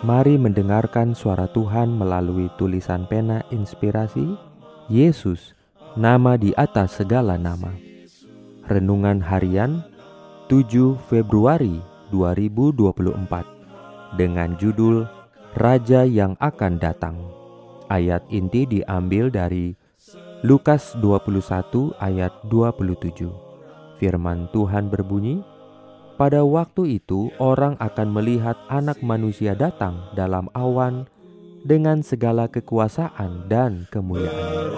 Mari mendengarkan suara Tuhan melalui tulisan pena inspirasi Yesus, nama di atas segala nama. Renungan harian 7 Februari 2024 dengan judul Raja yang akan datang. Ayat inti diambil dari Lukas 21 ayat 27. Firman Tuhan berbunyi, pada waktu itu, orang akan melihat Anak Manusia datang dalam awan dengan segala kekuasaan dan kemuliaan.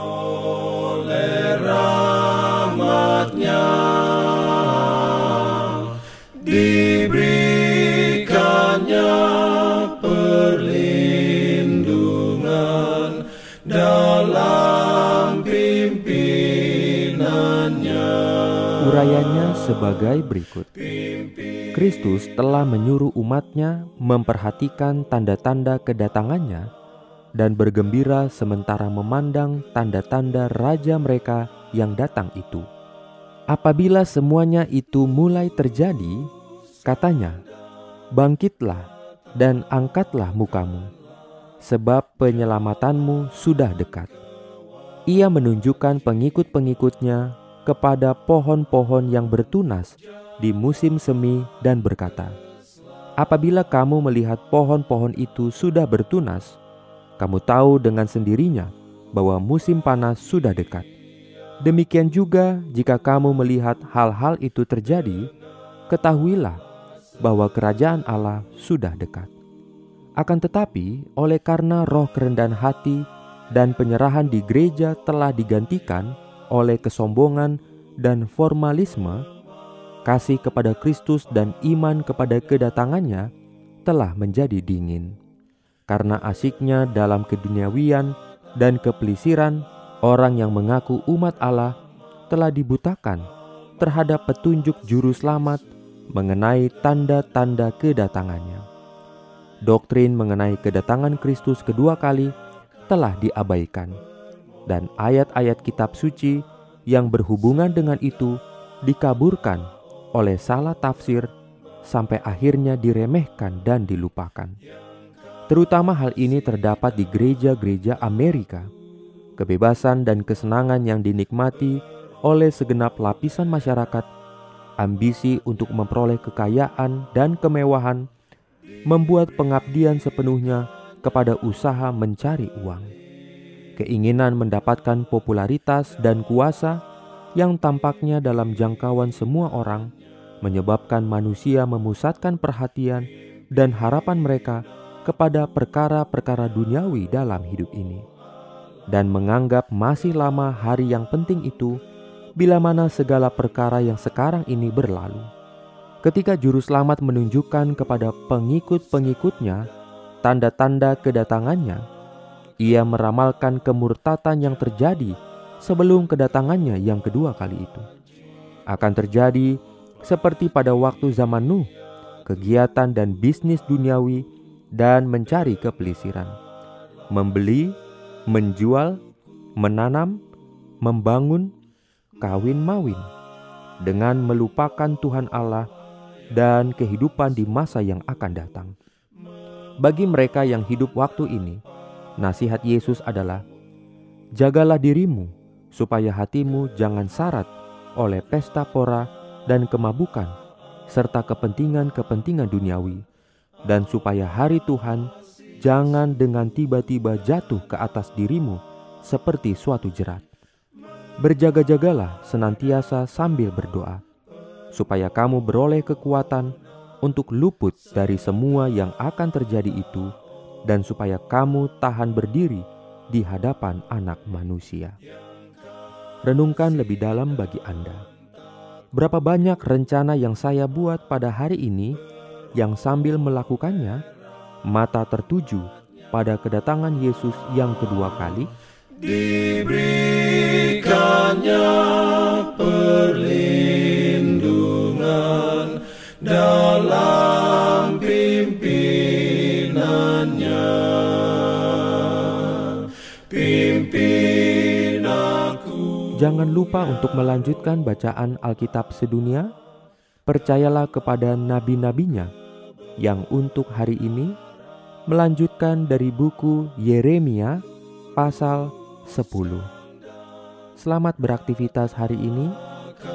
Diberikannya perlindungan dalam pimpinannya. Urayanya sebagai berikut. Kristus telah menyuruh umatnya memperhatikan tanda-tanda kedatangannya dan bergembira sementara memandang tanda-tanda raja mereka yang datang itu. Apabila semuanya itu mulai terjadi, katanya, "Bangkitlah dan angkatlah mukamu, sebab penyelamatanmu sudah dekat." Ia menunjukkan pengikut-pengikutnya kepada pohon-pohon yang bertunas di musim semi dan berkata, "Apabila kamu melihat pohon-pohon itu sudah bertunas, kamu tahu dengan sendirinya bahwa musim panas sudah dekat. Demikian juga jika kamu melihat hal-hal itu terjadi, ketahuilah bahwa kerajaan Allah sudah dekat." Akan tetapi, oleh karena roh kerendahan hati dan penyerahan di gereja telah digantikan oleh kesombongan dan formalisme, kasih kepada Kristus dan iman kepada kedatangannya telah menjadi dingin. Karena asiknya dalam keduniawian dan kepelisiran, orang yang mengaku umat Allah telah dibutakan terhadap petunjuk juru selamat mengenai tanda-tanda kedatangannya. Doktrin mengenai kedatangan Kristus kedua kali telah diabaikan, dan ayat-ayat kitab suci yang berhubungan dengan itu dikaburkan oleh salah tafsir sampai akhirnya diremehkan dan dilupakan. Terutama hal ini terdapat di gereja-gereja Amerika. Kebebasan dan kesenangan yang dinikmati oleh segenap lapisan masyarakat, ambisi untuk memperoleh kekayaan dan kemewahan, membuat pengabdian sepenuhnya kepada usaha mencari uang. Keinginan mendapatkan popularitas dan kuasa yang tampaknya dalam jangkauan semua orang menyebabkan manusia memusatkan perhatian dan harapan mereka kepada perkara-perkara duniawi dalam hidup ini, dan menganggap masih lama hari yang penting itu bila mana segala perkara yang sekarang ini berlalu. Ketika Juru Selamat menunjukkan kepada pengikut-pengikutnya tanda-tanda kedatangannya, ia meramalkan kemurtatan yang terjadi sebelum kedatangannya yang kedua kali itu. Akan terjadi seperti pada waktu zaman Nuh, kegiatan dan bisnis duniawi dan mencari kepelisiran, membeli, menjual, menanam, membangun, kawin mawin, dengan melupakan Tuhan Allah dan kehidupan di masa yang akan datang. Bagi mereka yang hidup waktu ini, nasihat Yesus adalah: "Jagalah dirimu, supaya hatimu jangan syarat oleh pesta pora dan kemabukan, serta kepentingan-kepentingan duniawi, dan supaya hari Tuhan jangan dengan tiba-tiba jatuh ke atas dirimu seperti suatu jerat. Berjaga-jagalah senantiasa sambil berdoa, supaya kamu beroleh kekuatan untuk luput dari semua yang akan terjadi itu, dan supaya kamu tahan berdiri di hadapan Anak Manusia. Renungkan lebih dalam bagi Anda. Berapa banyak rencana yang saya buat pada hari ini yang sambil melakukannya, mata tertuju pada kedatangan Yesus yang kedua kali, diberikannya Jangan lupa untuk melanjutkan bacaan Alkitab sedunia. Percayalah kepada nabi-nabinya yang untuk hari ini melanjutkan dari buku Yeremia pasal 10. Selamat beraktivitas hari ini.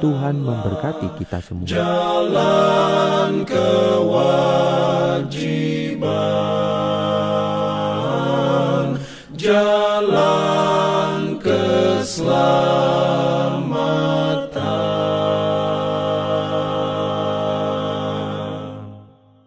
Tuhan memberkati kita semua. Jalan kewajiban. Jalan